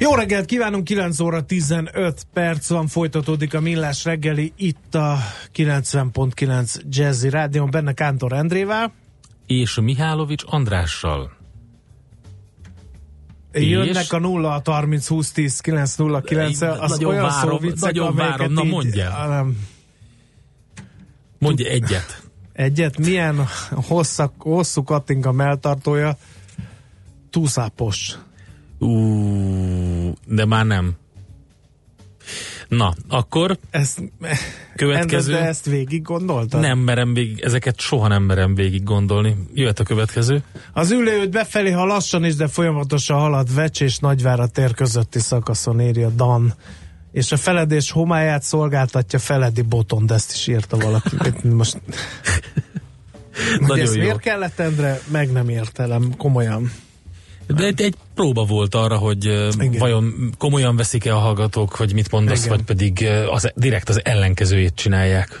Jó reggelt kívánunk, 9 óra 15 perc van, folytatódik a Millás reggeli itt a 90.9 Jazzy Rádion, benne Kántor Endrével. És Mihálovics Andrással. Jönnek és? a 0 a 30 20 10 9 0 9 az nagyon olyan várom, szó viccek, nagyon várom, na így, mondjál. Nem. Mondj egyet. Egyet? Milyen hosszak, hosszú kattinga melltartója? Túszápos. Ú, de már nem. Na, akkor ezt, következő... De ezt végig gondoltad? Nem merem végig, ezeket soha nem merem végig gondolni. Jöhet a következő. Az ülőt befelé, ha lassan is, de folyamatosan halad Vecs és Nagyvára tér közötti szakaszon írja Dan. És a feledés homályát szolgáltatja Feledi Boton, de ezt is írta valaki. Most... Nagyon ezt jó. miért kellett, Endre? Meg nem értelem, komolyan. De egy, egy próba volt arra, hogy Igen. vajon komolyan veszik-e a hallgatók, hogy mit mondasz, Igen. vagy pedig az, direkt az ellenkezőjét csinálják.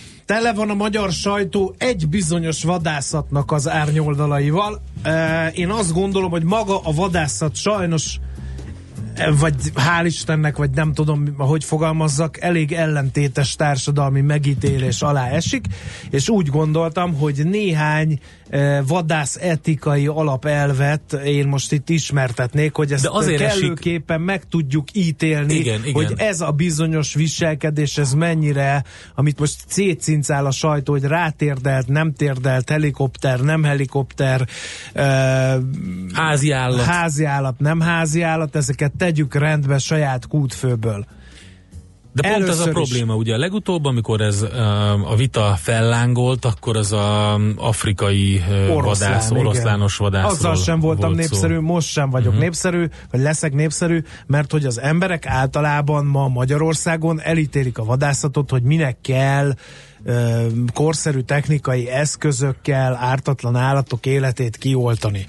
tele van a magyar sajtó egy bizonyos vadászatnak az árnyoldalaival. Én azt gondolom, hogy maga a vadászat sajnos vagy hál' Istennek, vagy nem tudom, hogy fogalmazzak, elég ellentétes társadalmi megítélés alá esik, és úgy gondoltam, hogy néhány vadász etikai alapelvet én most itt ismertetnék, hogy ezt De azért kellőképpen esik... meg tudjuk ítélni, igen, igen. hogy ez a bizonyos viselkedés, ez mennyire, amit most szétcincál a sajtó, hogy rátérdelt, nem térdelt, helikopter, nem helikopter, uh, házi állat. házi állat, nem házi állat, ezeket tegyük rendbe saját kútfőből. De pont Először ez a probléma, is. ugye a legutóbb, amikor ez a vita fellángolt, akkor az a afrikai Oroszlán, vadász, oroszlános vadász. Azzal sem voltam volt népszerű, szó. most sem vagyok uh-huh. népszerű, vagy leszek népszerű, mert hogy az emberek általában ma Magyarországon elítélik a vadászatot, hogy minek kell korszerű technikai eszközökkel ártatlan állatok életét kioltani.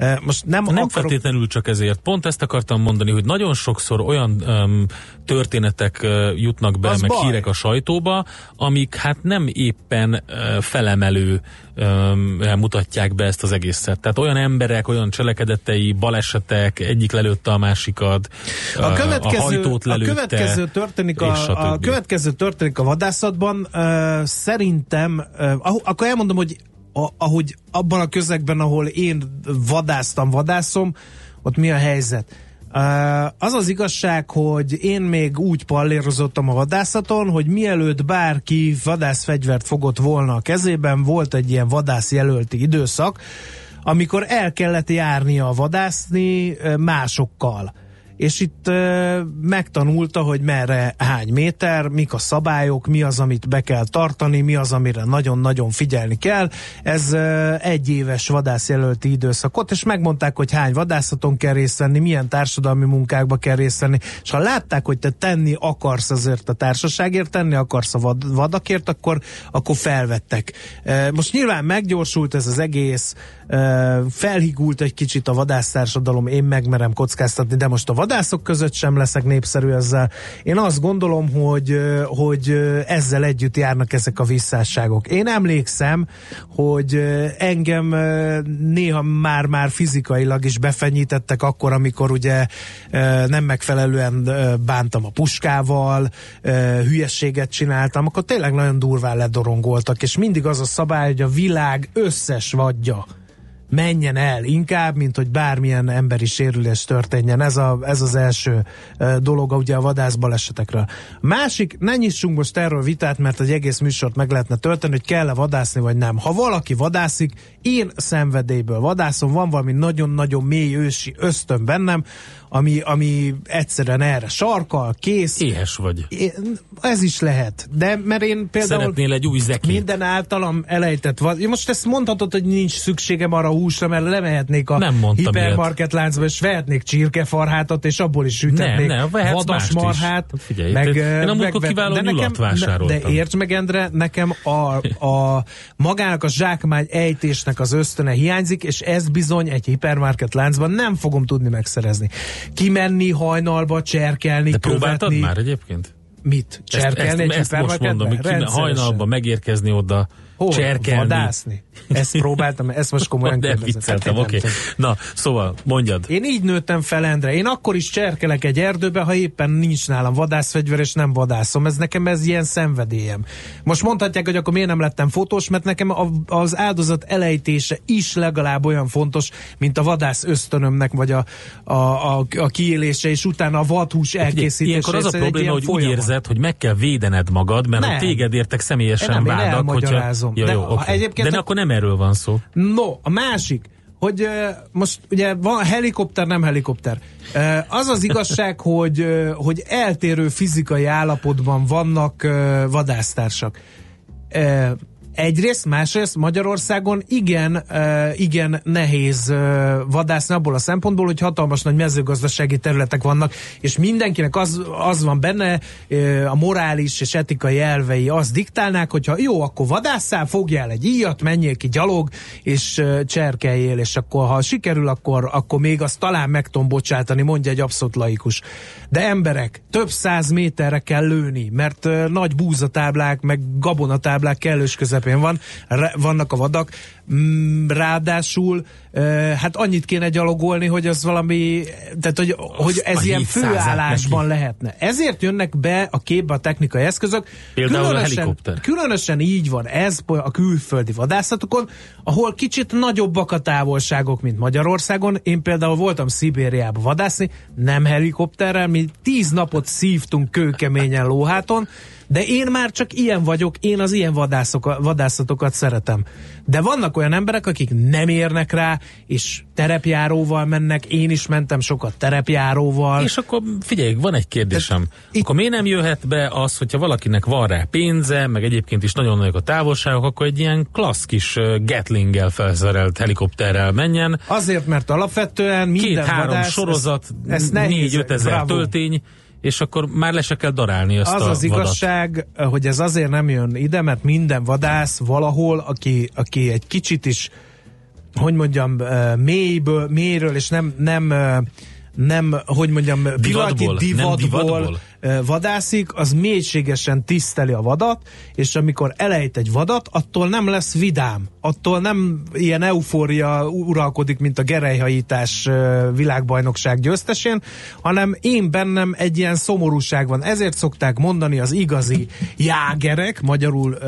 Most nem, nem akarok... feltétlenül csak ezért. Pont ezt akartam mondani, hogy nagyon sokszor olyan um, történetek uh, jutnak be, Az meg baj. hírek a sajtóba, amik hát nem éppen uh, felemelő um, mutatják be ezt az egészet. Tehát olyan emberek, olyan cselekedetei, balesetek, egyik lelőtte a másikat, a, következő, a hajtót lelőtte, a következő történik a, a következő történik a vadászatban. Uh, szerintem, uh, akkor elmondom, hogy a, ahogy abban a közegben, ahol én vadásztam, vadászom, ott mi a helyzet? Az az igazság, hogy én még úgy pallérozottam a vadászaton, hogy mielőtt bárki vadászfegyvert fogott volna a kezében, volt egy ilyen vadászjelölti időszak, amikor el kellett járnia vadászni másokkal és itt megtanulta, hogy merre hány méter, mik a szabályok, mi az, amit be kell tartani, mi az, amire nagyon-nagyon figyelni kell. Ez egy éves vadászjelölti időszakot, és megmondták, hogy hány vadászaton kell részt venni, milyen társadalmi munkákba kell részt venni, és ha látták, hogy te tenni akarsz azért a társaságért, tenni akarsz a vad, vadakért, akkor, akkor felvettek. Most nyilván meggyorsult ez az egész, felhigult egy kicsit a vadásztársadalom, én megmerem kockáztatni, de most a vadászok között sem leszek népszerű ezzel. Én azt gondolom, hogy, hogy ezzel együtt járnak ezek a visszásságok. Én emlékszem, hogy engem néha már-már fizikailag is befenyítettek akkor, amikor ugye nem megfelelően bántam a puskával, hülyességet csináltam, akkor tényleg nagyon durván ledorongoltak, és mindig az a szabály, hogy a világ összes vadja menjen el inkább, mint hogy bármilyen emberi sérülés történjen. Ez, a, ez az első dolog ugye a vadászbalesetekről. Másik, ne nyissunk most erről vitát, mert egy egész műsort meg lehetne tölteni, hogy kell-e vadászni, vagy nem. Ha valaki vadászik, én szenvedélyből vadászom, van valami nagyon-nagyon mély ősi ösztön bennem, ami, ami egyszerűen erre sarkal, kész. Éhes vagy. É, ez is lehet. De mert én például... Szeretnél egy új zekét. Minden általam elejtett vad. Most ezt mondhatod, hogy nincs szükségem arra húsra, mert lemehetnék a nem hipermarket láncba, és vehetnék csirkefarhátot, és abból is sütetnék nem, nem, vadas marhát. Hát figyelj, meg, én a múltkor kiváló de nekem, De értsd meg, Endre, nekem a, a magának a zsákmány ejtésnek az ösztöne hiányzik, és ez bizony egy hipermarket láncban nem fogom tudni megszerezni kimenni hajnalba, cserkelni, De próbáltad már egyébként? Mit? Cserkelni ezt, ezt, ezt most mondom, hogy kime, hajnalba megérkezni oda, Hol? Cserkelni. Vadászni. Ezt próbáltam, ezt most komolyan De vicceltem, oké. Okay. Na, szóval, mondjad. Én így nőttem fel, Endre. Én akkor is cserkelek egy erdőbe, ha éppen nincs nálam vadászfegyver, és nem vadászom. Ez nekem ez ilyen szenvedélyem. Most mondhatják, hogy akkor miért nem lettem fotós, mert nekem az áldozat elejtése is legalább olyan fontos, mint a vadász ösztönömnek, vagy a, a, a, a kiélése, és utána a vadhús elkészítése. Ilyenkor az a probléma, hogy folyamat. úgy érzed, hogy meg kell védened magad, mert nem. téged értek személyesen vádak, hogyha Jó, de, jó, okay. egyébként, De akkor nem erről van szó. No, a másik, hogy most ugye van helikopter, nem helikopter. Az az igazság, hogy, hogy eltérő fizikai állapotban vannak vadásztársak. Egyrészt, másrészt Magyarországon igen, igen nehéz vadászni abból a szempontból, hogy hatalmas nagy mezőgazdasági területek vannak, és mindenkinek az, az van benne, a morális és etikai elvei azt diktálnák, hogyha jó, akkor vadásszál, fogjál egy íjat, menjél ki gyalog, és cserkeljél, és akkor ha sikerül, akkor, akkor még azt talán meg tudom bocsátani, mondja egy abszolút laikus. De emberek, több száz méterre kell lőni, mert nagy búzatáblák, meg gabonatáblák kellős közepén közepén van, vannak a vadak, mm, ráadásul hát annyit kéne gyalogolni, hogy az valami, tehát hogy, hogy ez ilyen főállásban neki. lehetne. Ezért jönnek be a képbe a technikai eszközök. Például különösen, a helikopter. Különösen így van ez a külföldi vadászatokon, ahol kicsit nagyobbak a távolságok, mint Magyarországon. Én például voltam Szibériába vadászni, nem helikopterrel, mi tíz napot szívtunk kőkeményen lóháton, de én már csak ilyen vagyok, én az ilyen vadászok, vadászatokat szeretem. De vannak olyan emberek, akik nem érnek rá, és terepjáróval mennek, én is mentem sokat terepjáróval. És akkor figyelj, van egy kérdésem. Itt... Akkor miért nem jöhet be az, hogyha valakinek van rá pénze, meg egyébként is nagyon nagyok a távolságok, akkor egy ilyen klassz kis Gatlinggel felszerelt helikopterrel menjen. Azért, mert alapvetően minden Két-három vadász, sorozat, négy-öt ezer töltény, és akkor már le se kell darálni azt az a az igazság, vadat. hogy ez azért nem jön ide, mert minden vadász valahol, aki, aki egy kicsit is hogy mondjam, mélyből, mélyről, és nem, nem nem, hogy mondjam, divatból, divatból, divatból vadászik, az mélységesen tiszteli a vadat, és amikor elejt egy vadat, attól nem lesz vidám. Attól nem ilyen eufória uralkodik, mint a gerelyhajítás világbajnokság győztesén, hanem én bennem egy ilyen szomorúság van. Ezért szokták mondani az igazi jágerek, magyarul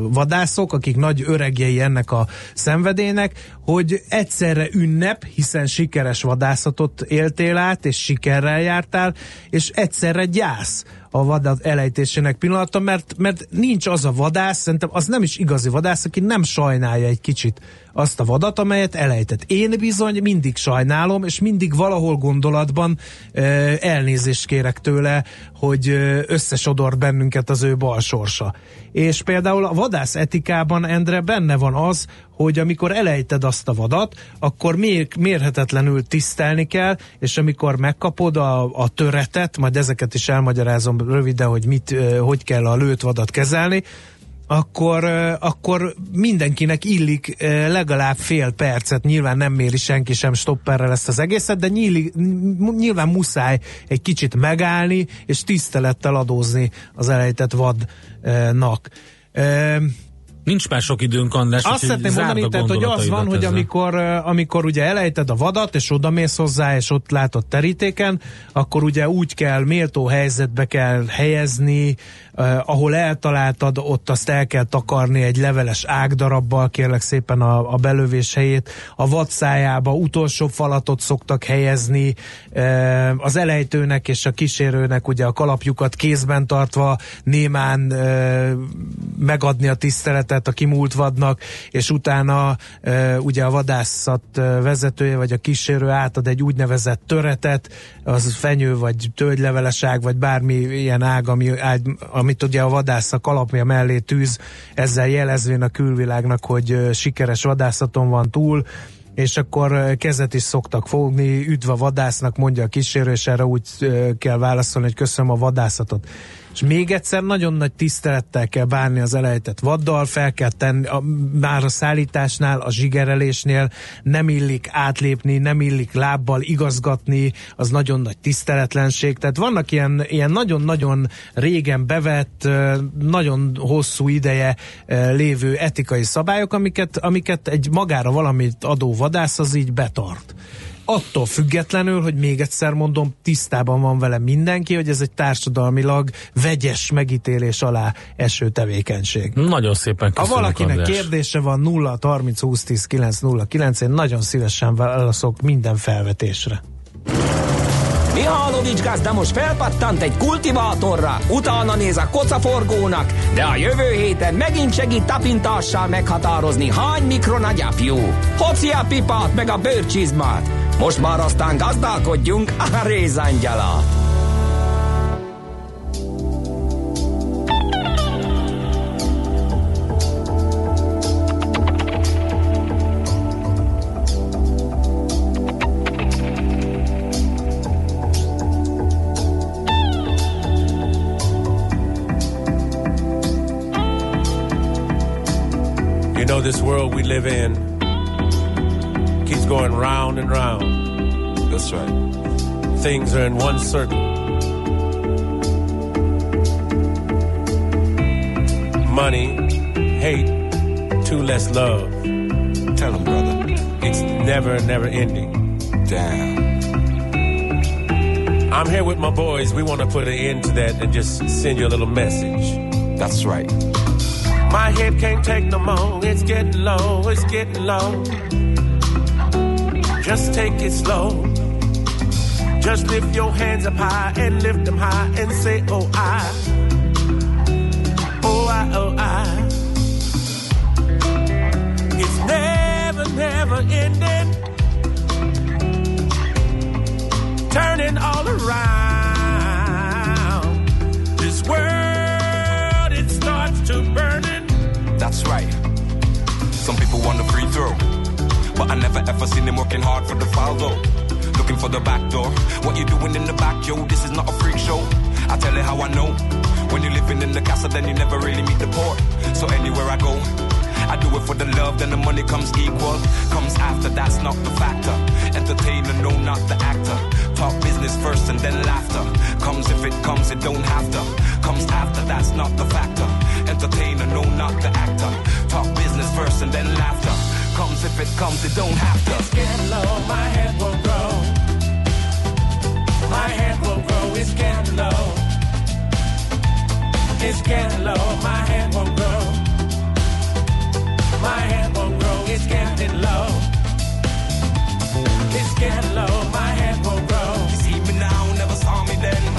vadászok, akik nagy öregjei ennek a szenvedélynek, hogy egyszerre ünnep, hiszen sikeres vadászatot éltél át, és sikerrel jártál, és egyszerre gyász a vadat elejtésének pillanata, mert, mert nincs az a vadász, szerintem az nem is igazi vadász, aki nem sajnálja egy kicsit azt a vadat, amelyet elejtett. Én bizony mindig sajnálom, és mindig valahol gondolatban ö, elnézést kérek tőle, hogy összesodort bennünket az ő bal sorsa. És például a vadász etikában, Endre, benne van az, hogy amikor elejted azt a vadat, akkor mér, mérhetetlenül tisztelni kell, és amikor megkapod a, a töretet, majd ezeket is elmagyarázom röviden, hogy mit, hogy kell a lőtt vadat kezelni, akkor, akkor mindenkinek illik legalább fél percet, nyilván nem méri senki sem stopperrel ezt az egészet, de nyíli, nyilván muszáj egy kicsit megállni, és tisztelettel adózni az elejtett vadnak. Nincs már sok időnk, András. Azt szeretném mondani, tehát, hogy az van, hogy amikor, amikor ugye elejted a vadat, és odamész hozzá, és ott látod terítéken, akkor ugye úgy kell, méltó helyzetbe kell helyezni, eh, ahol eltaláltad, ott azt el kell takarni egy leveles ágdarabbal, kérlek szépen a, a belövés helyét. A vad szájába utolsó falatot szoktak helyezni, eh, az elejtőnek és a kísérőnek ugye a kalapjukat kézben tartva némán eh, megadni a tiszteletet a kimúlt vadnak, és utána eh, ugye a vadászat vezetője vagy a kísérő átad egy úgynevezett töretet, az fenyő vagy tölgyleveles ág, vagy bármi ilyen ág, ami, amit ugye a vadász a kalapja mellé tűz, ezzel jelezvén a külvilágnak, hogy sikeres vadászaton van túl, és akkor kezet is szoktak fogni, üdv a vadásznak, mondja a kísérő, és erre úgy kell válaszolni, hogy köszönöm a vadászatot és még egyszer nagyon nagy tisztelettel kell bánni az elejtett vaddal, fel kell tenni, a, már a szállításnál, a zsigerelésnél nem illik átlépni, nem illik lábbal igazgatni, az nagyon nagy tiszteletlenség, tehát vannak ilyen, ilyen nagyon-nagyon régen bevett, nagyon hosszú ideje lévő etikai szabályok, amiket, amiket egy magára valamit adó vadász az így betart attól függetlenül, hogy még egyszer mondom, tisztában van vele mindenki, hogy ez egy társadalmilag vegyes megítélés alá eső tevékenység. Nagyon szépen köszönöm. Ha valakinek András. kérdése van 0 30 20 10 9 0 9, én nagyon szívesen válaszok minden felvetésre. Mihálovics gazda most felpattant egy kultivátorra, utána néz a kocaforgónak, de a jövő héten megint segít tapintással meghatározni, hány mikron a gyapjú. Hoci a pipát meg a bőrcsizmát. Most már aztán gazdálkodjunk a rézangyalat. Are in one circle. Money, hate, two less love. Tell him, brother. It's never, never ending. Damn. I'm here with my boys. We want to put an end to that and just send you a little message. That's right. My head can't take no more. It's getting low. It's getting low. Just take it slow. Just lift your hands up high and lift them high and say, Oh, I. Oh, I, oh, I. It's never, never ending. Turning all around. This world, it starts to burning. That's right. Some people want a free throw. But I never ever seen him working hard for the foul though. Looking for the back door. What you doing in the back, yo? This is not a freak show. I tell you how I know. When you're living in the castle, then you never really meet the port. So anywhere I go, I do it for the love, then the money comes equal. Comes after, that's not the factor. Entertainer, no, not the actor. Talk business first and then laughter. Comes if it comes, it don't have to. Comes after, that's not the factor. Entertainer, no, not the actor. Talk business first and then laughter comes if it comes, it don't have to. It's getting low, my head will grow. My hand will grow, it's getting low. It's getting low, my head will grow. My head will grow, it's getting low. It's getting low, my head will grow. You see me now, never saw me then.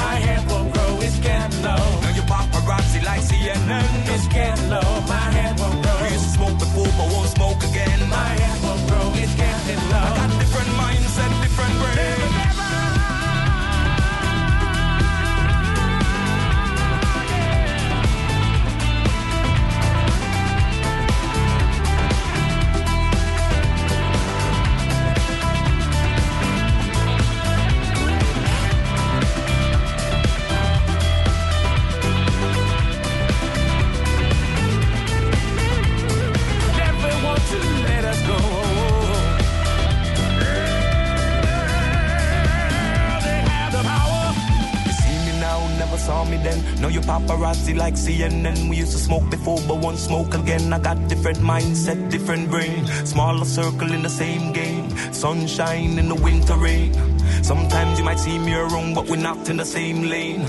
CNN. We used to smoke before, but won't smoke again. I got different mindset, different brain. Smaller circle in the same game. Sunshine in the winter rain. Sometimes you might see me wrong, but we're not in the same lane.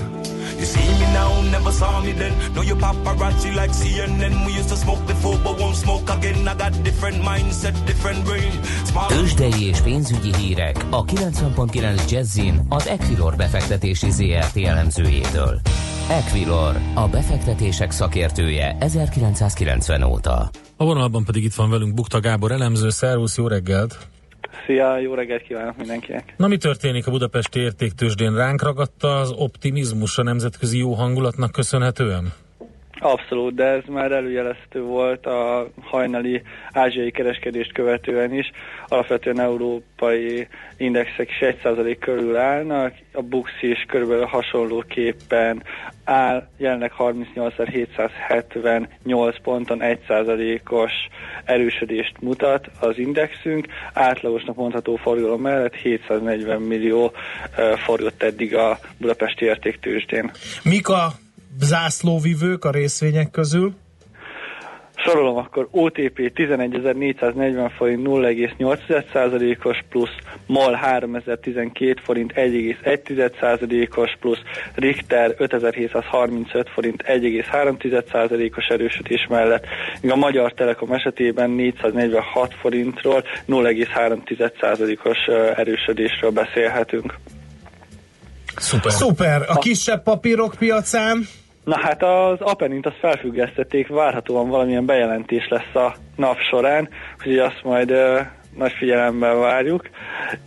You see me now, never saw me then. Know you paparazzi like CNN. We used to smoke before, but won't smoke again. I got different mindset, different brain. Tőzsdei és pénzügyi hírek a 90.9 Jazzin az Equilor befektetési ZRT elemzőjétől. Equilor, a befektetések szakértője 1990 óta. A vonalban pedig itt van velünk Bukta Gábor elemző. Szervusz, jó reggelt! Szia, jó reggelt kívánok mindenkinek! Na mi történik a budapesti értéktősdén? Ránk ragadta az optimizmus a nemzetközi jó hangulatnak köszönhetően? Abszolút, de ez már előjeleztő volt a hajnali ázsiai kereskedést követően is. Alapvetően európai indexek is 1% körül állnak, a BUX is körülbelül hasonlóképpen áll, jelenleg 38.778 ponton 1%-os erősödést mutat az indexünk, átlagosnak mondható forgalom mellett 740 millió forgott eddig a budapesti értéktősdén. Mik a zászlóvivők a részvények közül? Sorolom akkor OTP 11.440 forint 0,8%-os plusz, MOL 3012 forint 1,1%-os plusz, Richter 5735 forint 1,3%-os erősödés mellett, míg a Magyar Telekom esetében 446 forintról 0,3%-os erősödésről beszélhetünk. Szuper. Szuper. A kisebb papírok piacán? Na hát az Apenint azt felfüggesztették, várhatóan valamilyen bejelentés lesz a nap során, úgyhogy azt majd ö, nagy figyelemben várjuk.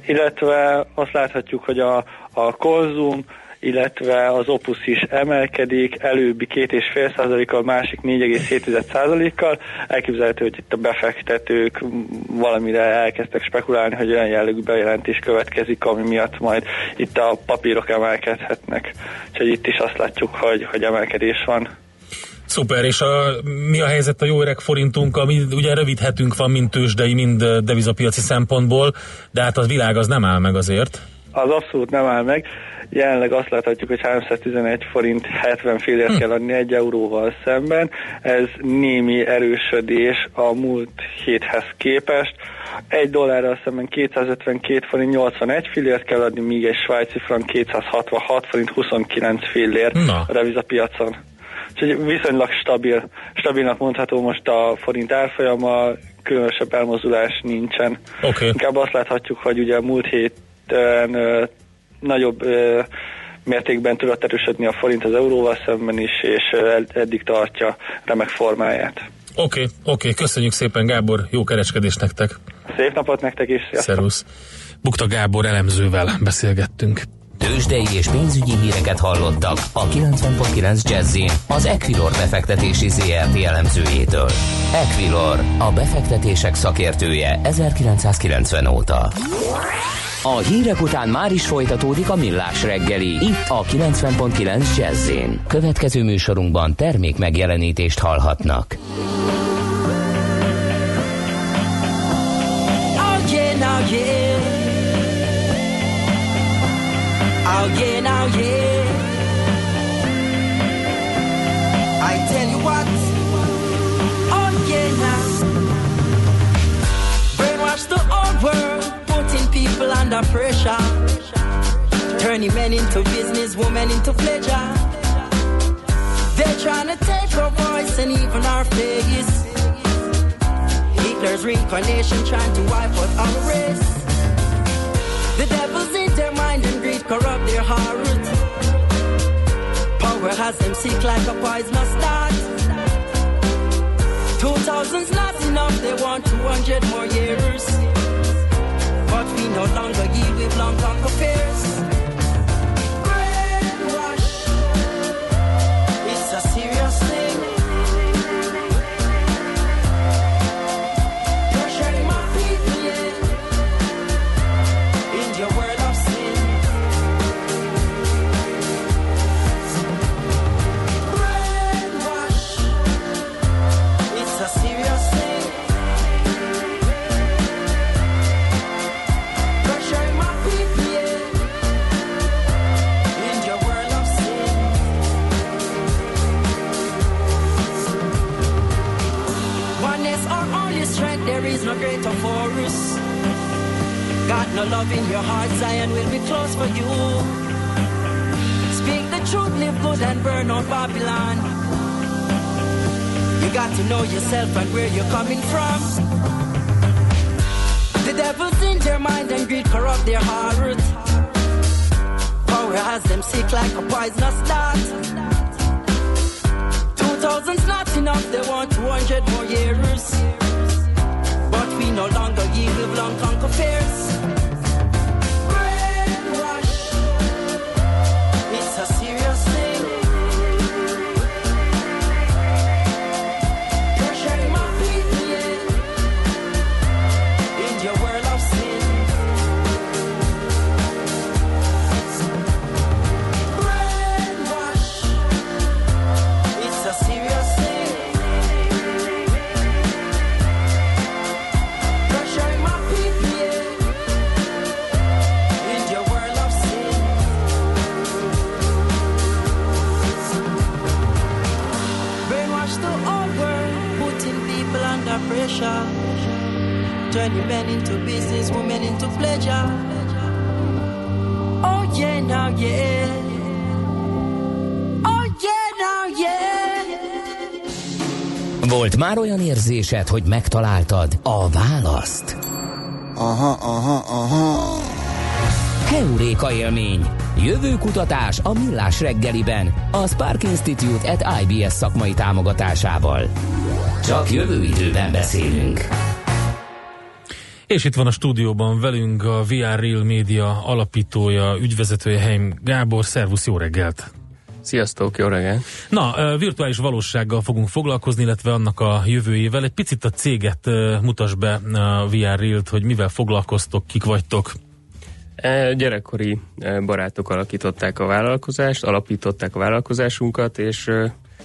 Illetve azt láthatjuk, hogy a, a konzum illetve az Opus is emelkedik, előbbi két és fél százalékkal, másik 4,7 százalékkal. Elképzelhető, hogy itt a befektetők valamire elkezdtek spekulálni, hogy olyan jellegű bejelentés következik, ami miatt majd itt a papírok emelkedhetnek. Úgyhogy itt is azt látjuk, hogy, hogy emelkedés van. Szuper, és a, mi a helyzet a jó öreg forintunk, ami ugye rövidhetünk van, mind tőzsdei, mind devizapiaci szempontból, de hát a világ az nem áll meg azért. Az abszolút nem áll meg. Jelenleg azt láthatjuk, hogy 311 forint 70 fillért hm. kell adni egy euróval szemben. Ez némi erősödés a múlt héthez képest. Egy dollárral szemben 252 forint 81 fillért kell adni, míg egy svájci frank 266 forint 29 fillért Na. a revizapiacon. Úgyhogy viszonylag stabil, stabilnak mondható most a forint árfolyama, különösebb elmozdulás nincsen. Okay. Inkább azt láthatjuk, hogy ugye a múlt héten nagyobb ö, mértékben tudott erősödni a forint az euróval szemben is, és eddig tartja remek formáját. Oké, okay, oké, okay. köszönjük szépen Gábor, jó kereskedést nektek! Szép napot nektek is! Sziasztok. Szervusz! Bukta Gábor elemzővel beszélgettünk. Tőzsdei és pénzügyi híreket hallottak a 90.9 jazz az Equilor befektetési ZRT elemzőjétől. Equilor, a befektetések szakértője 1990 óta. A hírek után már is folytatódik a millás reggeli. Itt a 90.9 jazz Következő műsorunkban termék megjelenítést hallhatnak. Oh yeah. Oh yeah, now yeah. I tell you what. Oh yeah, now. Brainwash the old world. Putting people under pressure. Turning men into business, women into pleasure. They're trying to take our voice and even our face. Hitler's reincarnation trying to wipe out our race. The devil's in their mind and greed corrupt their heart. Power has them sick like a poisonous dart. Two thousand's not enough, they want two hundred more years. We no longer yield with long term affairs. No love in your heart, Zion will be close for you. Speak the truth, live good and burn out Babylon. You got to know yourself and where you're coming from. The devil's in their mind and greed corrupt their heart. Power has them sick like a poisonous dart. Thousands not enough, they want 200 more years. Már olyan érzésed, hogy megtaláltad a választ? Aha, aha, aha. Heuréka élmény. Jövő kutatás a Millás reggeliben, a Spark Institute at IBS szakmai támogatásával. Csak jövő időben beszélünk. És itt van a stúdióban velünk a VR Real Media alapítója, ügyvezetője Heim Gábor. Szervusz, jó reggelt! Sziasztok, jó reggelt! Na, virtuális valósággal fogunk foglalkozni, illetve annak a jövőjével. Egy picit a céget mutas be a VR Real-t, hogy mivel foglalkoztok, kik vagytok. E, gyerekkori barátok alakították a vállalkozást, alapították a vállalkozásunkat, és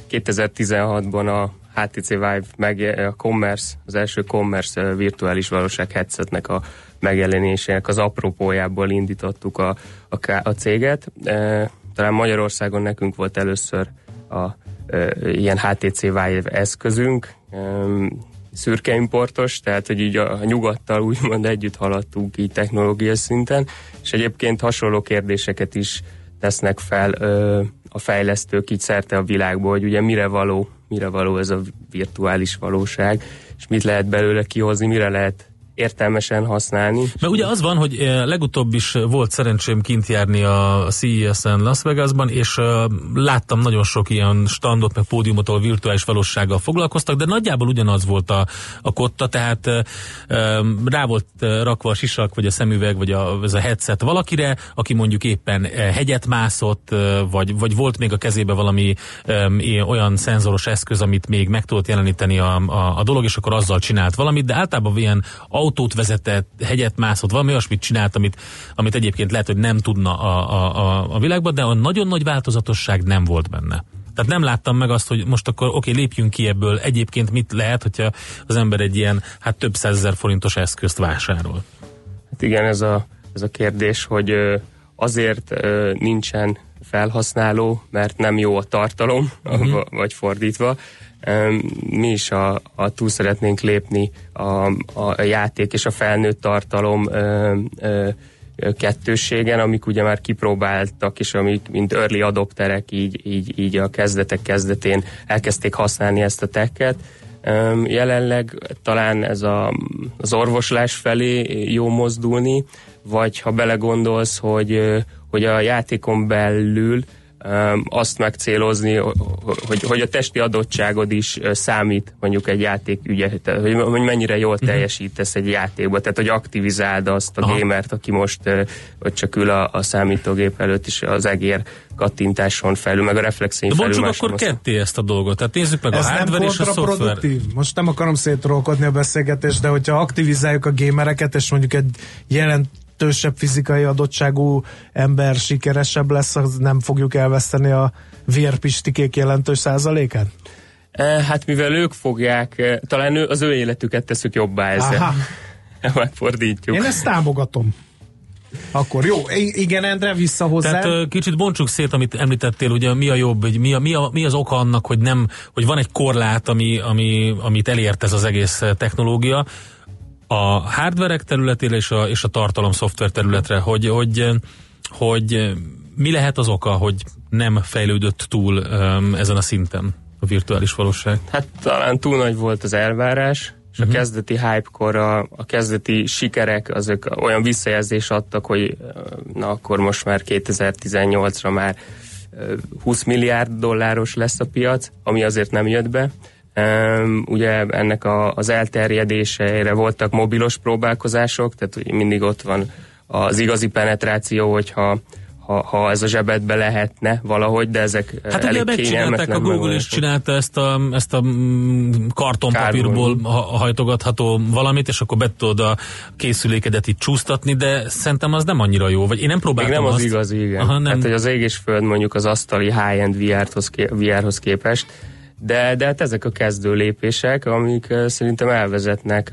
2016-ban a HTC Vive meg a Commerce, az első Commerce virtuális valóság headsetnek a megjelenésének az apropójából indítottuk a, a, a céget. Talán Magyarországon nekünk volt először a e, ilyen HTC Vive eszközünk, e, szürke importos, tehát hogy így a, a nyugattal úgymond együtt haladtunk így technológiai szinten, és egyébként hasonló kérdéseket is tesznek fel ö, a fejlesztők így szerte a világból, hogy ugye mire való mire való ez a virtuális valóság, és mit lehet belőle kihozni, mire lehet értelmesen használni. Mert ugye az van, hogy eh, legutóbb is volt szerencsém kint járni a CES-en Las Vegasban, és uh, láttam nagyon sok ilyen standot, meg pódiumot, ahol virtuális valósággal foglalkoztak, de nagyjából ugyanaz volt a, a kotta, tehát uh, rá volt rakva a sisak, vagy a szemüveg, vagy a, ez a headset valakire, aki mondjuk éppen hegyet mászott, vagy, vagy volt még a kezébe valami olyan szenzoros eszköz, amit még meg tudott jeleníteni a, a, a dolog, és akkor azzal csinált valamit, de általában ilyen autót vezetett, hegyet mászott, valami olyasmit csinált, amit, amit egyébként lehet, hogy nem tudna a, a, a, a világban, de a nagyon nagy változatosság nem volt benne. Tehát nem láttam meg azt, hogy most akkor oké, lépjünk ki ebből. Egyébként mit lehet, hogyha az ember egy ilyen hát több százezer forintos eszközt vásárol? Hát igen, ez a, ez a kérdés, hogy azért nincsen felhasználó, mert nem jó a tartalom, uh-huh. vagy fordítva mi is a, a túl szeretnénk lépni a, a játék és a felnőtt tartalom ö, ö, kettőségen, amik ugye már kipróbáltak, és amik mint early adopterek így, így, így a kezdetek kezdetén elkezdték használni ezt a tekket. Jelenleg talán ez a, az orvoslás felé jó mozdulni, vagy ha belegondolsz, hogy, hogy a játékon belül azt megcélozni, hogy, hogy a testi adottságod is számít mondjuk egy játék ügye, hogy, hogy mennyire jól mhm. teljesítesz egy játékba, tehát hogy aktivizáld azt a Aha. gamert, aki most hogy csak ül a, a számítógép előtt is az egér kattintáson felül, meg a reflexén felül. Bontsuk akkor ketté ezt a dolgot, tehát nézzük meg Ez a hardware és a szoftver. Most nem akarom szétrolkodni a beszélgetést, de hogyha aktivizáljuk a gamereket, és mondjuk egy jelent jelentősebb fizikai adottságú ember sikeresebb lesz, az nem fogjuk elveszteni a vérpistikék jelentős százalékát? E, hát mivel ők fogják, e, talán az ő életüket teszük jobbá ezzel. Aha. Megfordítjuk. Én ezt támogatom. Akkor jó, igen, Endre, vissza hozzá. Tehát kicsit bontsuk szét, amit említettél, ugye mi a jobb, mi, a, mi, a, mi az oka annak, hogy nem, hogy van egy korlát, ami, ami, amit elért ez az egész technológia, a hardverek területére és a, és a tartalom szoftver területre, hogy, hogy, hogy mi lehet az oka, hogy nem fejlődött túl um, ezen a szinten a virtuális valóság? Hát talán túl nagy volt az elvárás, és uh-huh. a mhm. kezdeti hype-kor a, a kezdeti sikerek azok olyan visszajelzés adtak, hogy na akkor most már 2018-ra már 20 milliárd dolláros lesz a piac, ami azért nem jött be. Um, ugye ennek a, az elterjedéseire voltak mobilos próbálkozások, tehát mindig ott van az igazi penetráció, hogyha ha, ha ez a zsebedbe lehetne valahogy, de ezek hát elég ugye megcsinálták, a Google is csinálta ezt a, ezt a mm, kartonpapírból hajtogatható valamit, és akkor be tudod a készülékedet itt csúsztatni, de szerintem az nem annyira jó, vagy én nem próbáltam Még nem azt. az igazi, igen. Aha, nem. Hát, hogy az ég és föld mondjuk az asztali high-end VR-hoz, VR-hoz képest, de, de hát ezek a kezdő lépések, amik szerintem elvezetnek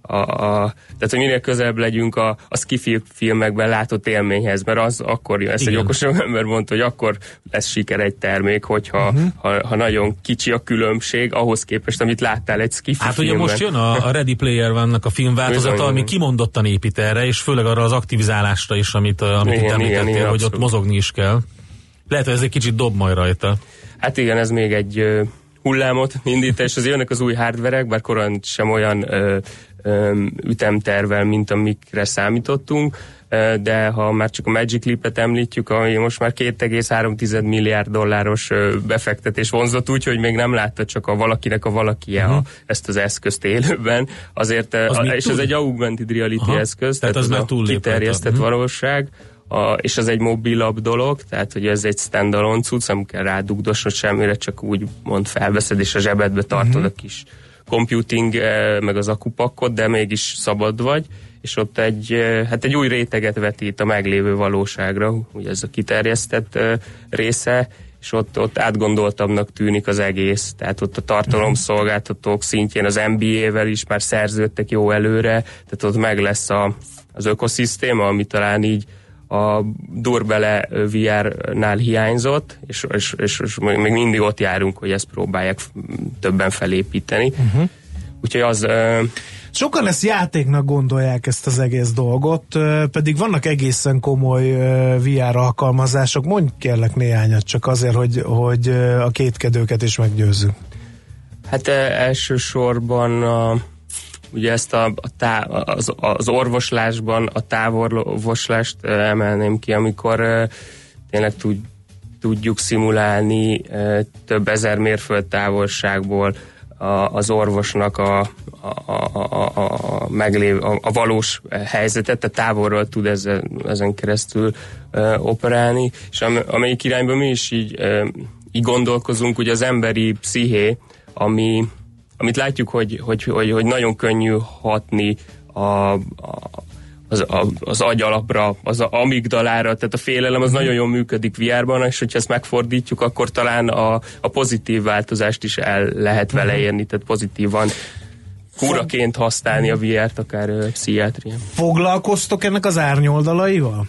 a, a, tehát, hogy minél közelebb legyünk a, a skifi filmekben látott élményhez, mert az akkor ezt Igen. egy okos ember mondta, hogy akkor lesz siker egy termék, hogyha uh-huh. ha, ha nagyon kicsi a különbség ahhoz képest, amit láttál egy skifi Hát filmben. ugye most jön a, a Ready Player vannak a filmváltozata, Bizony, ami kimondottan épít erre, és főleg arra az aktivizálásra is, amit, amit igen, itt említettél, igen, igen, hogy ott mozogni is kell. Lehet, hogy ez egy kicsit dob majd rajta. Hát igen, ez még egy hullámot indít, és az jönnek az új hardverek, bár korán sem olyan ö, ö, ütemtervel, mint amikre számítottunk, ö, de ha már csak a Magic Leap-et említjük, ami most már 2,3 milliárd dolláros ö, befektetés vonzott úgy, hogy még nem látta csak a valakinek a valakije uh-huh. a, ezt az eszközt élőben, azért, az a, és túl? ez egy augmented reality Aha. eszköz, tehát, tehát az, az a kiterjesztett uh-huh. valóság, a, és az egy mobilabb dolog, tehát hogy ez egy standalone cucc, nem kell rádugdosnod semmire, csak úgy mond felveszed, és a zsebedbe tartod uh-huh. a kis computing, eh, meg az akupakkot, de mégis szabad vagy, és ott egy, eh, hát egy új réteget vetít a meglévő valóságra, ugye ez a kiterjesztett eh, része, és ott, ott átgondoltabbnak tűnik az egész, tehát ott a tartalomszolgáltatók szintjén az NBA-vel is már szerződtek jó előre, tehát ott meg lesz a, az ökoszisztéma, ami talán így a Durbele VR-nál hiányzott, és, és, és, és még mindig ott járunk, hogy ezt próbálják többen felépíteni. Uh-huh. Úgyhogy az... Sokan ezt játéknak gondolják ezt az egész dolgot, pedig vannak egészen komoly VR alkalmazások. Mondj kérlek néhányat, csak azért, hogy, hogy a kétkedőket is meggyőzzük. Hát elsősorban a ugye ezt a, a tá, az, az orvoslásban a távolvoslást emelném ki, amikor tényleg tud, tudjuk szimulálni több ezer mérföld távolságból a, az orvosnak a, a, a, a, a, meglév, a, a valós helyzetet, tehát távolról tud ezen, ezen keresztül uh, operálni, és am, amelyik irányban mi is így, uh, így gondolkozunk, ugye az emberi psziché, ami amit látjuk, hogy, hogy, hogy, hogy nagyon könnyű hatni a, a az, a, az agyalapra, az a amigdalára, tehát a félelem az nagyon jól működik VR-ban, és hogyha ezt megfordítjuk, akkor talán a, a pozitív változást is el lehet vele mhm. érni, tehát pozitívan kuraként használni a VR-t, akár pszichiátrián. Foglalkoztok ennek az árnyoldalaival?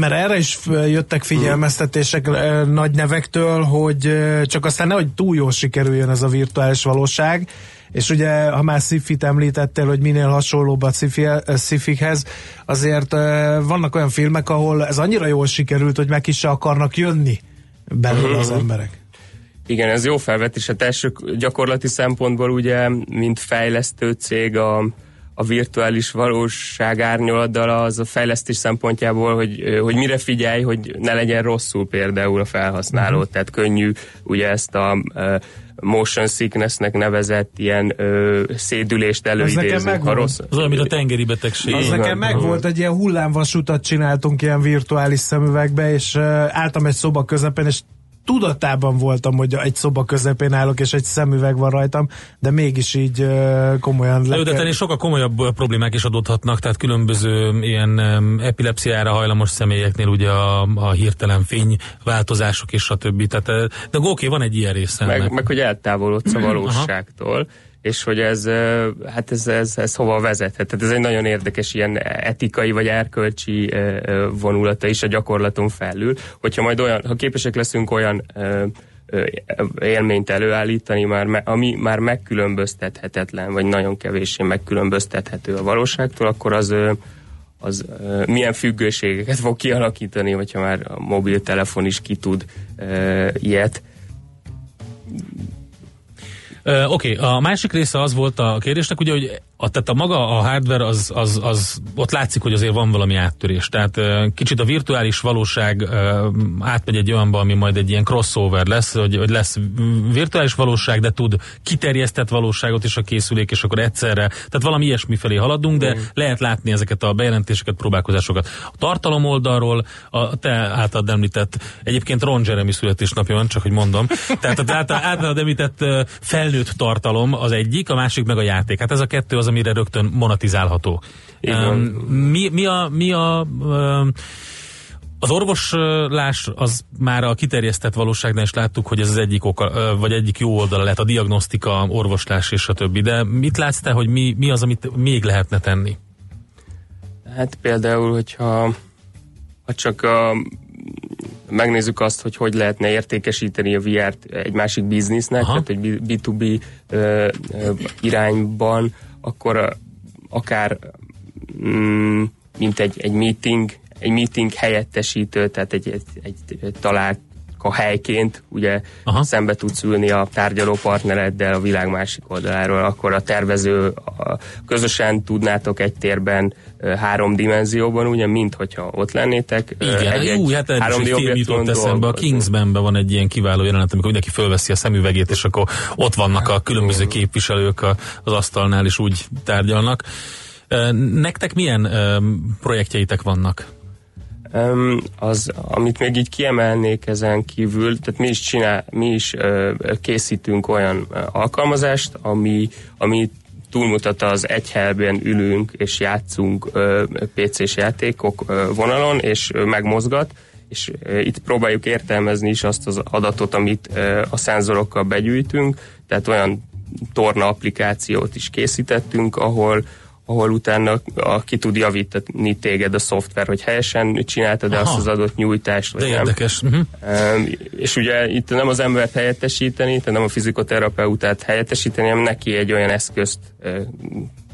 Mert erre is jöttek figyelmeztetések hmm. nagy nevektől, hogy csak aztán nehogy túl jól sikerüljön ez a virtuális valóság, és ugye, ha már Sci-Fit említettél, hogy minél hasonlóbb a Sci-Fikhez, azért vannak olyan filmek, ahol ez annyira jól sikerült, hogy meg is se akarnak jönni belőle az mhm. emberek. Igen, ez jó felvetés. Hát első gyakorlati szempontból ugye, mint fejlesztő cég a a virtuális valóság árnyoladdal az a fejlesztés szempontjából, hogy, hogy mire figyelj, hogy ne legyen rosszul például a felhasználó, uh-huh. tehát könnyű ugye ezt a uh, motion sicknessnek nevezett ilyen ö, szédülést előidézünk. Ha rossz... Az olyan, mint a tengeri betegség. Az nekem meg volt, egy ilyen hullámvasutat csináltunk ilyen virtuális szemüvegbe, és uh, álltam egy szoba közepén, és tudatában voltam, hogy egy szoba közepén állok, és egy szemüveg van rajtam, de mégis így komolyan... Le de tenni sokkal komolyabb problémák is adódhatnak, tehát különböző ilyen epilepsziára hajlamos személyeknél ugye a, a hirtelen fény változások és a többi. Tehát, de oké, van egy ilyen része. Meg, meg hogy eltávolodsz a valóságtól, és hogy ez, hát ez, ez, ez hova vezethet. Tehát ez egy nagyon érdekes ilyen etikai vagy erkölcsi vonulata is a gyakorlaton felül, hogyha majd olyan, ha képesek leszünk olyan élményt előállítani, már, ami már megkülönböztethetetlen, vagy nagyon kevéssé megkülönböztethető a valóságtól, akkor az az milyen függőségeket fog kialakítani, hogyha már a mobiltelefon is ki tud ilyet. Oké, okay. a másik része az volt a kérdésnek, ugye, hogy a, tehát a maga a hardware, az, az, az, ott látszik, hogy azért van valami áttörés. Tehát kicsit a virtuális valóság átmegy egy olyanba, ami majd egy ilyen crossover lesz, hogy, hogy lesz virtuális valóság, de tud kiterjesztett valóságot is a készülék, és akkor egyszerre, tehát valami ilyesmi felé haladunk, de mm. lehet látni ezeket a bejelentéseket, próbálkozásokat. A tartalom oldalról, a te általad említett, egyébként Ron Jeremy születésnapja van, csak hogy mondom, tehát az általad említett felnőtt tartalom az egyik, a másik meg a játék. Hát ez a kettő az, amire rögtön monetizálható. Um, mi, mi a, mi a az orvoslás az már a kiterjesztett valóságnál is láttuk, hogy ez az egyik oka, vagy egyik jó oldala lehet, a diagnosztika, orvoslás és a többi. De mit látsz te, hogy mi, mi az, amit még lehetne tenni? Hát például, hogyha ha csak a, megnézzük azt, hogy hogy lehetne értékesíteni a VR-t egy másik biznisznek, Aha. tehát egy B2B ö, ö, irányban, akkor akár mm, mint egy, egy meeting, egy meeting helyettesítő, tehát egy, egy, egy, egy a helyként ugye Aha. szembe tudsz ülni a tárgyaló partnereddel a világ másik oldaláról, akkor a tervező a, közösen tudnátok egy térben három dimenzióban, ugye, mint hogyha ott lennétek. Igen, egy, egy, hát három egy film jutott eszembe, a kingsman van egy ilyen kiváló jelenet, amikor mindenki fölveszi a szemüvegét, és akkor ott vannak a különböző képviselők az asztalnál, és úgy tárgyalnak. Nektek milyen projektjeitek vannak? Az, amit még így kiemelnék ezen kívül, tehát mi is, csinál, mi is készítünk olyan alkalmazást, ami, ami túlmutat az egy helyben ülünk és játszunk PC-s játékok vonalon, és megmozgat, és itt próbáljuk értelmezni is azt az adatot, amit a szenzorokkal begyűjtünk, tehát olyan torna applikációt is készítettünk, ahol ahol utána a, ki tud javítani téged a szoftver, hogy helyesen csináltad Aha. azt az adott nyújtást, vagy De nem. érdekes. Uh-huh. És ugye itt nem az embert helyettesíteni, tehát nem a fizikoterapeutát helyettesíteni, hanem neki egy olyan eszközt uh,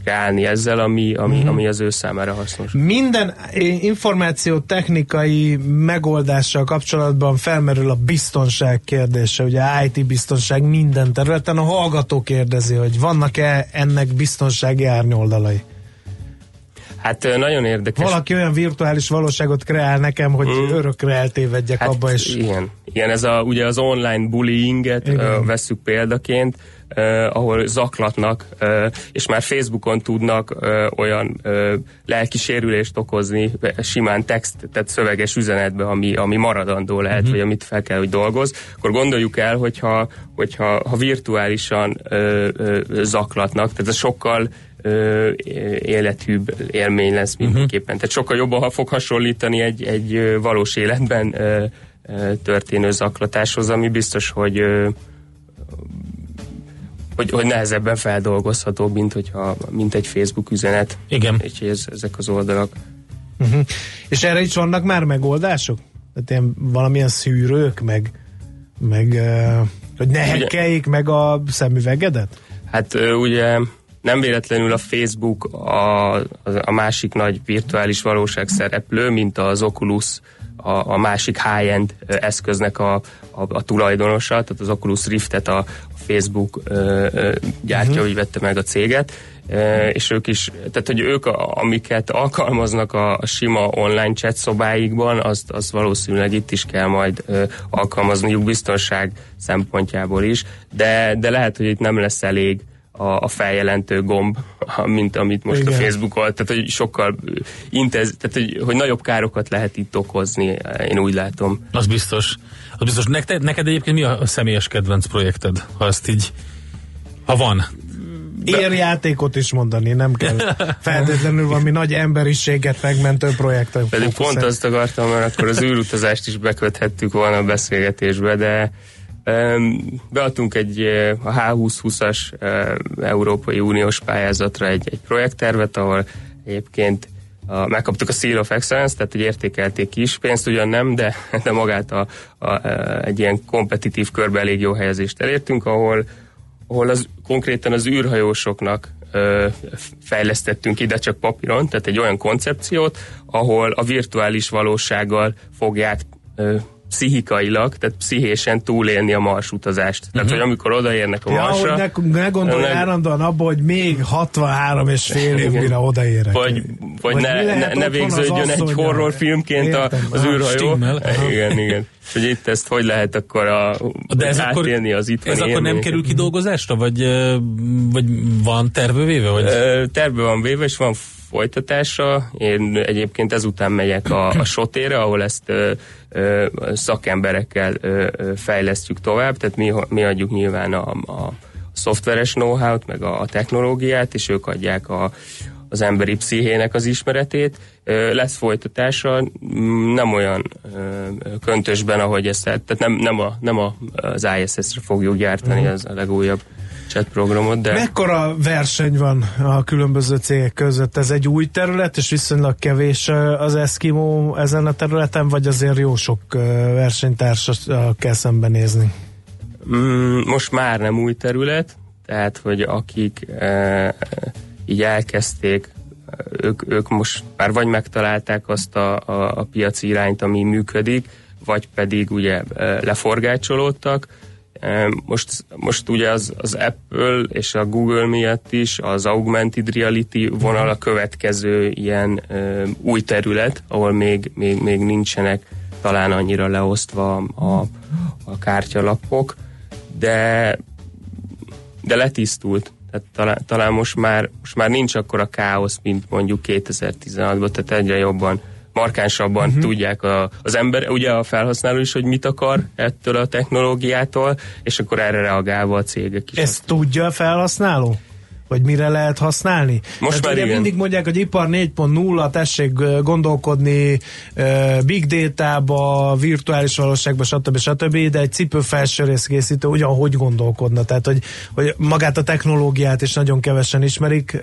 állni ezzel, ami, ami, mm. ami az ő számára hasznos. Minden információ technikai megoldással kapcsolatban felmerül a biztonság kérdése, ugye IT biztonság minden területen. A hallgató kérdezi, hogy vannak-e ennek biztonsági árnyoldalai? Hát nagyon érdekes. Valaki olyan virtuális valóságot kreál nekem, hogy mm. örökre eltévedjek hát abba is. Igen. igen, ez a, ugye az online bullyinget uh, vesszük példaként uh, ahol zaklatnak, uh, és már Facebookon tudnak uh, olyan uh, lelki sérülést okozni simán text, tehát szöveges üzenetbe, ami, ami maradandó lehet, uh-huh. vagy amit fel kell, hogy dolgoz, akkor gondoljuk el, hogyha, hogyha ha virtuálisan uh, uh, zaklatnak, tehát ez sokkal ö, élethűbb élmény lesz mindenképpen. Tehát sokkal jobban ha fog hasonlítani egy, egy valós életben ö, ö, történő zaklatáshoz, ami biztos, hogy ö, hogy, hogy nehezebben feldolgozható, mint, hogyha, mint egy Facebook üzenet. Igen. És ez, ezek az oldalak. Uh-huh. És erre is vannak már megoldások? Tehát ilyen valamilyen szűrők, meg, meg uh, hogy ne hekkeljék meg a szemüvegedet? Hát uh, ugye nem véletlenül a Facebook a, a másik nagy virtuális valóság szereplő, mint az Oculus a, a másik high-end eszköznek a, a, a tulajdonosa, tehát az Oculus Riftet a, Facebook ö, ö, gyártja, uh-huh. úgy vette meg a céget, ö, és ők is, tehát hogy ők, a, amiket alkalmaznak a, a sima online chat szobáikban, azt, azt valószínűleg itt is kell majd ö, alkalmazniuk biztonság szempontjából is, de, de lehet, hogy itt nem lesz elég a, a feljelentő gomb, mint amit most Igen. a Facebookon, tehát hogy sokkal intez, tehát hogy, hogy nagyobb károkat lehet itt okozni, én úgy látom. Az biztos. Az biztos. Neked, neked egyébként mi a személyes kedvenc projekted, ha ezt így, ha van? Érjátékot is mondani, nem kell feltétlenül valami nagy emberiséget megmentő projektet. Pedig pont azt akartam, mert akkor az űrutazást is beköthettük volna a beszélgetésbe, de Beadtunk egy a H2020-as Európai Uniós pályázatra egy, egy projekttervet, ahol egyébként a, megkaptuk a Seal of Excellence, tehát hogy értékelték is, pénzt ugyan nem, de, de magát a, a, a, egy ilyen kompetitív körbe elég jó helyezést elértünk, ahol, ahol az, konkrétan az űrhajósoknak ö, fejlesztettünk ide csak papíron, tehát egy olyan koncepciót, ahol a virtuális valósággal fogják pszichikailag, tehát pszichésen túlélni a marsutazást. Uh-huh. Tehát, mhm. hogy amikor odaérnek a ja, marsra... Hogy ne, ne gondolj ne, állandóan abba, hogy még 63 és fél év, mire odaérek. Vagy, vagy, vagy ne, ne, ne végződjön egy horrorfilmként a, az űrhajó. Igen, igen. Hogy itt ezt hogy lehet akkor a, De ez akkor, az itt Ez akkor nem kerül kidolgozásra, vagy, vagy van tervbe véve? Vagy? Tervbe van véve, és van folytatása. Én egyébként ezután megyek a, a sotére, ahol ezt ö, ö, szakemberekkel ö, fejlesztjük tovább, tehát mi, mi adjuk nyilván a, a szoftveres know-how-t, meg a, a technológiát, és ők adják a, az emberi pszichének az ismeretét. Lesz folytatása, nem olyan köntösben, ahogy ezt, tehát nem, nem, a, nem a, az ISS-re fogjuk gyártani, az a legújabb chat programot, de... Mekkora verseny van a különböző cégek között? Ez egy új terület, és viszonylag kevés az Eskimo ezen a területen, vagy azért jó sok versenytársat kell szembenézni? Mm, most már nem új terület, tehát, hogy akik e, így elkezdték, ők, ők most már vagy megtalálták azt a, a, a piaci irányt, ami működik, vagy pedig ugye leforgácsolódtak, most, most ugye az, az Apple és a Google miatt is az augmented reality vonal a következő ilyen új terület, ahol még, még, még nincsenek talán annyira leosztva a, a kártyalapok, de, de letisztult. Tehát talán, talán most, már, most már nincs akkor a káosz, mint mondjuk 2016-ban, tehát egyre jobban markánsabban uh-huh. tudják a, az ember, ugye a felhasználó is, hogy mit akar ettől a technológiától, és akkor erre reagálva a cégek is. Ezt tudja a felhasználó? Vagy mire lehet használni? Most Tehát már ugye igen. mindig mondják, hogy ipar 4.0, tessék gondolkodni big data-ba, virtuális valóságba, stb. stb. De egy cipő felsőrészkészítő ugyan hogy gondolkodna? Tehát, hogy, hogy magát a technológiát is nagyon kevesen ismerik.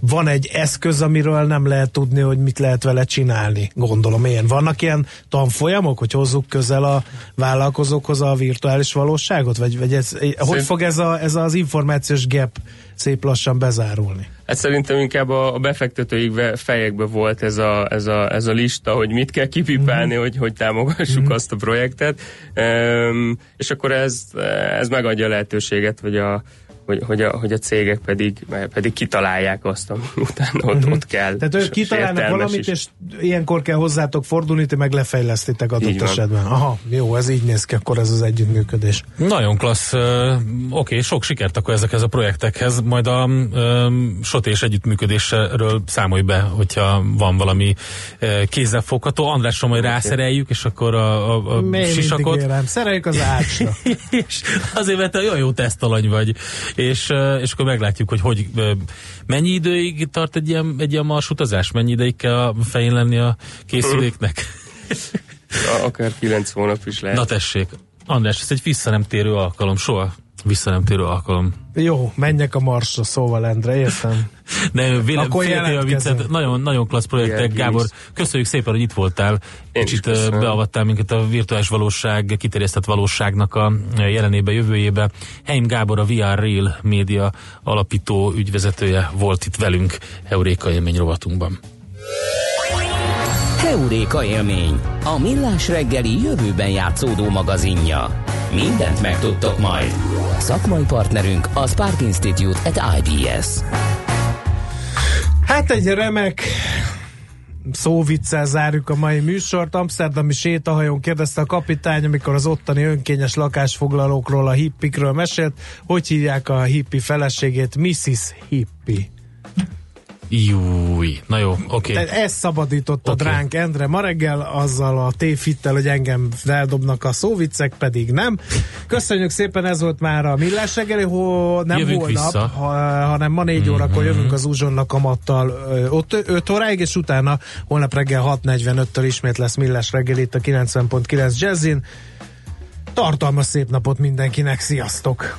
Van egy eszköz, amiről nem lehet tudni, hogy mit lehet vele csinálni, gondolom én. Vannak ilyen tanfolyamok, hogy hozzuk közel a vállalkozókhoz a virtuális valóságot? Vagy, vagy ez, hogy fog ez, a, ez az információs gap szép lassan bezárulni? Hát szerintem inkább a, a befektetőik fejekbe volt ez a, ez, a, ez a lista, hogy mit kell kipipálni, mm-hmm. hogy, hogy támogassuk mm-hmm. azt a projektet. Um, és akkor ez, ez megadja a lehetőséget, hogy a, hogy, hogy, a, hogy a cégek pedig, pedig kitalálják azt, ami utána ott, uh-huh. ott kell. Tehát ők kitalálnak valamit, is. és ilyenkor kell hozzátok fordulni, ti meg lefejlesztitek adott esetben. Aha, jó, ez így néz ki, akkor ez az együttműködés. Nagyon klassz. Uh, Oké, okay, sok sikert akkor ezekhez a projektekhez, majd a uh, SOT és együttműködésről számolj be, hogyha van valami uh, kézzelfogható. Andrásra majd okay. rászereljük, és akkor a, a, a sisakot. Szereljük az ácsra. és azért, mert olyan jó tesztalany vagy és, és akkor meglátjuk, hogy, hogy mennyi időig tart egy ilyen, egy ilyen marsutazás? Mennyi ideig kell a fején lenni a készüléknek? Akár kilenc hónap is lehet. Na tessék, András, ez egy vissza nem térő alkalom, soha vissza nem térő alkalom. Jó, menjek a Marsra, szóval Endre, értem. De véle, a viccet, nagyon, nagyon klassz projektek, Gábor, köszönjük szépen, hogy itt voltál. Én Kicsit beavattál minket a virtuális valóság, kiterjesztett valóságnak a jelenébe, jövőjébe. Heim Gábor, a VR Rail média alapító ügyvezetője volt itt velünk Heuréka élmény rovatunkban. Heuréka élmény, a millás reggeli jövőben játszódó magazinja. Mindent megtudtok majd. Szakmai partnerünk a Spark Institute at IBS. Hát egy remek szóviccel zárjuk a mai műsort. Amsterdami sétahajón kérdezte a kapitány, amikor az ottani önkényes lakásfoglalókról, a hippikről mesélt, hogy hívják a hippi feleségét Mrs. Hippie. Júj, na jó, oké. Okay. Ez szabadított okay. dránk Endre ma reggel, azzal a tévhittel, hogy engem feldobnak a szóvicek, pedig nem. Köszönjük szépen, ez volt már a Millás reggeli, ho, nem jövünk holnap, ha, hanem ma 4 mm-hmm. órakor jövünk az Uzsonna kamattal ott 5 óráig, és utána holnap reggel 6.45-től ismét lesz Millás reggel itt a 90.9 Jazzin. Tartalmas szép napot mindenkinek, sziasztok!